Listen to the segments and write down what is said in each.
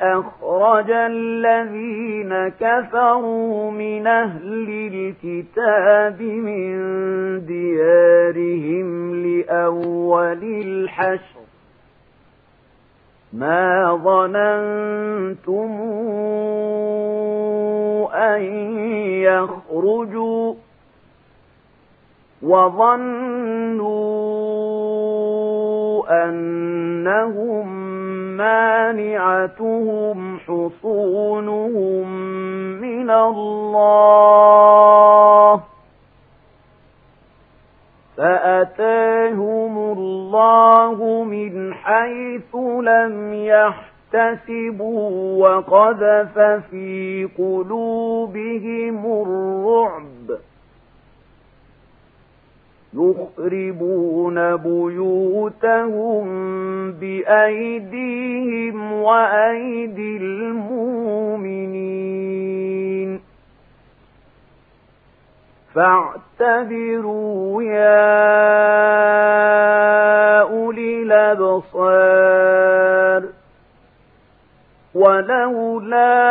أخرج الذين كفروا من أهل الكتاب من ديارهم لأول الحشر. ما ظننتم أن يخرجوا وظنوا أنهم مانعتهم حصونهم من الله فأتاهم الله من حيث لم يحتسبوا وقذف في قلوبهم الرعب يخربون بيوتهم بأيديهم وأيدي المؤمنين فاعتبروا يا أولي الأبصار ولولا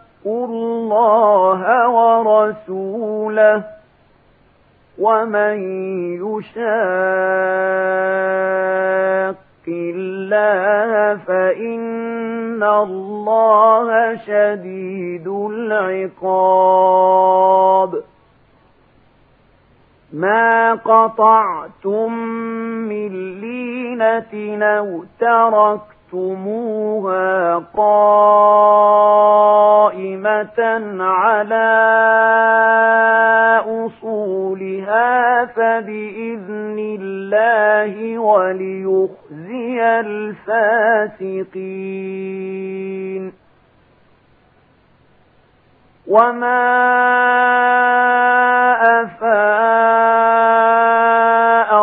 الله ورسوله ومن يشاق الله فإن الله شديد العقاب ما قطعتم من لينة أو تركتموها قائمة على أصولها فبإذن الله وليخزي الفاسقين وما أفاء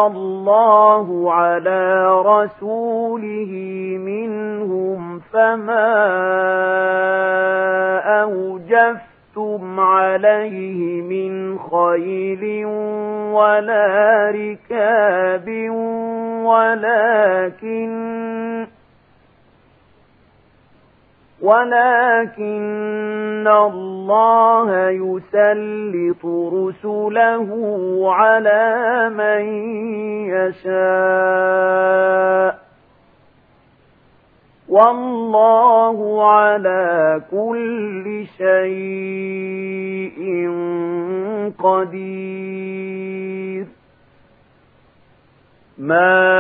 الله على رسوله منهم فما أوجفتم عليه من خيل ولا ركاب ولكن ولكن الله يسلط رسله على من يشاء والله على كل شيء قدير. ما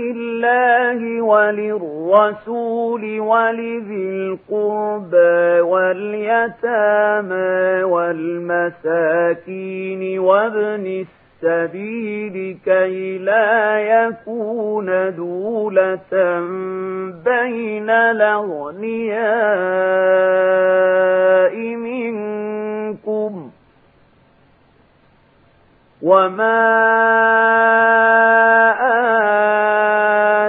فلله وللرسول ولذي القربى واليتامى والمساكين وابن السبيل كي لا يكون دولة بين الأغنياء منكم وما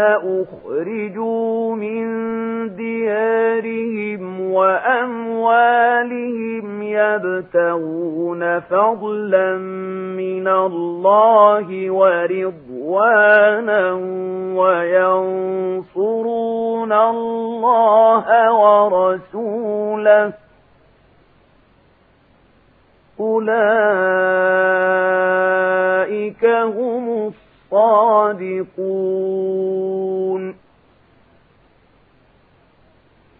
أخرجوا من ديارهم وأموالهم يبتغون فضلا من الله ورضوانا وينصرون الله ورسوله. أولئك الصادقون.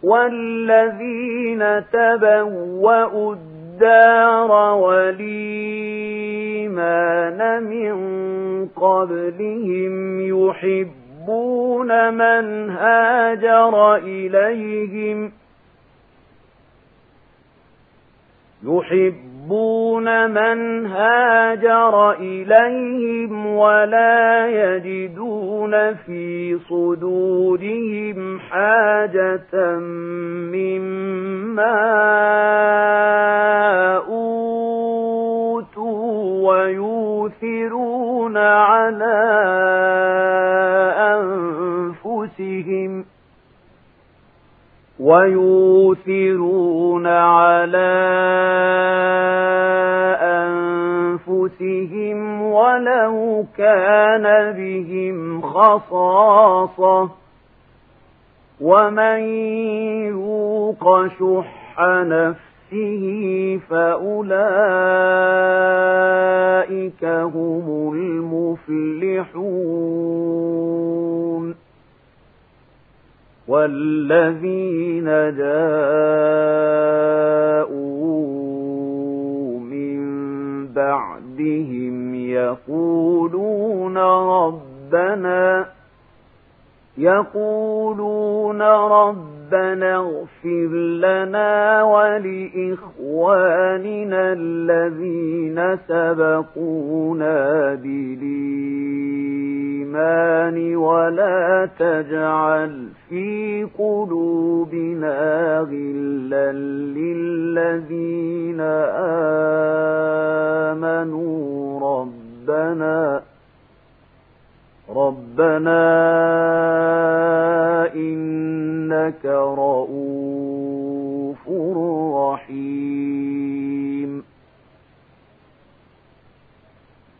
والذين تبوأوا الدار والإيمان من قبلهم يحبون من هاجر إليهم يحبون يحبون من هاجر إليهم ولا يجدون في صدورهم حاجة مما أوتوا ويوثرون على أنفسهم ويوثرون على ولو كان بهم خصاصة ومن يوق شح نفسه فأولئك هم المفلحون والذين جاءوا يقولون ربنا يقولون ربنا اغفر لنا ولإخواننا الذين سبقونا بالإيمان ولا تجعل في قلوبنا غلا للذين آمنوا ربنا ربنا إنك رؤوف رحيم.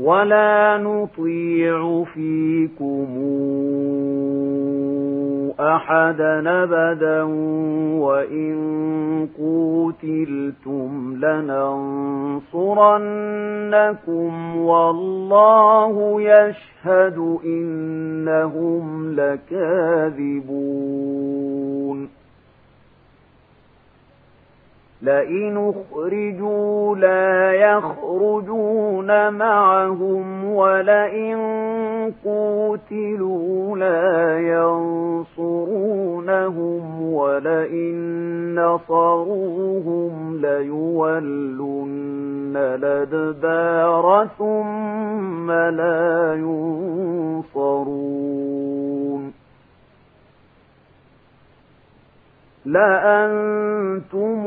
ولا نطيع فيكم أحدا أبدا وإن قوتلتم لننصرنكم والله يشهد إنهم لكاذبون لئن اخرجوا لا يخرجون معهم ولئن قوتلوا لا ينصرونهم ولئن نصروهم ليولن الأدبار ثم لا ينصرون. لأنتم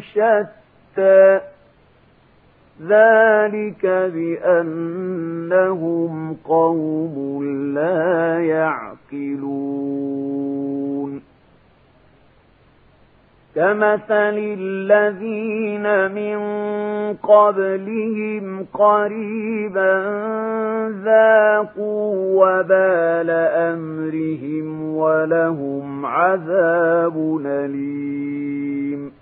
شتى. ذلك بأنهم قوم لا يعقلون. كمثل الذين من قبلهم قريبا ذاقوا وبال أمرهم ولهم عذاب أليم.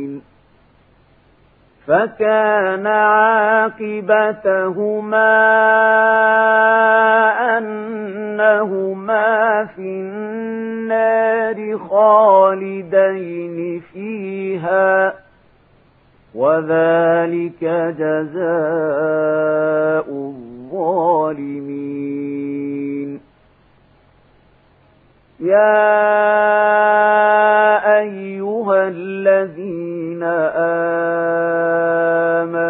فكان عاقبتهما أنهما في النار خالدين فيها وذلك جزاء الظالمين. يا أيها الذين آمنوا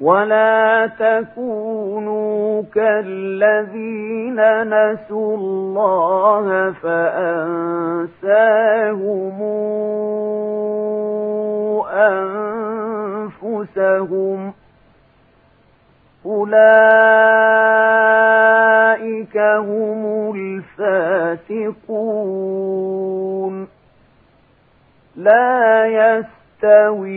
ولا تكونوا كالذين نسوا الله فأنساهم أنفسهم أولئك هم الفاسقون لا يستوي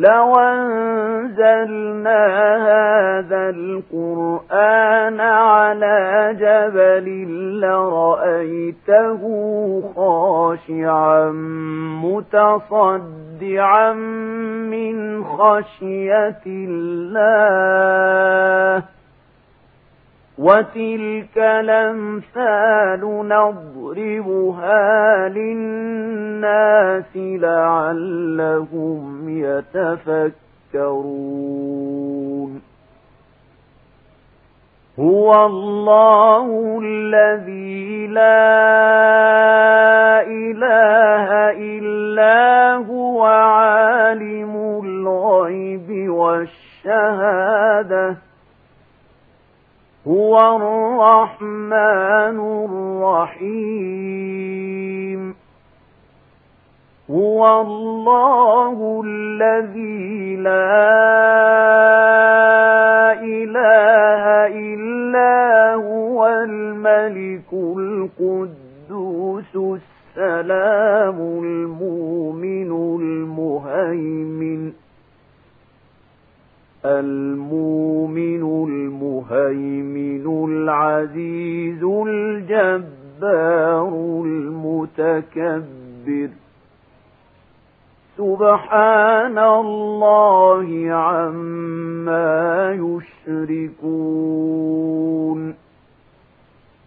لو أنزلنا هذا القرآن على جبل لرأيته خاشعا متصدعا من خشية الله وتلك الأمثال نضربها للناس لعلهم يتفكرون هو الله الذي لا إله إلا هو عالم الغيب والشهادة هو الرحمن الرحيم. هو الله الذي لا إله إلا هو الملك القدوس السلام المؤمن المهيمن المؤمن المهيمن العزيز الجبار المتكبر. سبحان الله عما يشركون.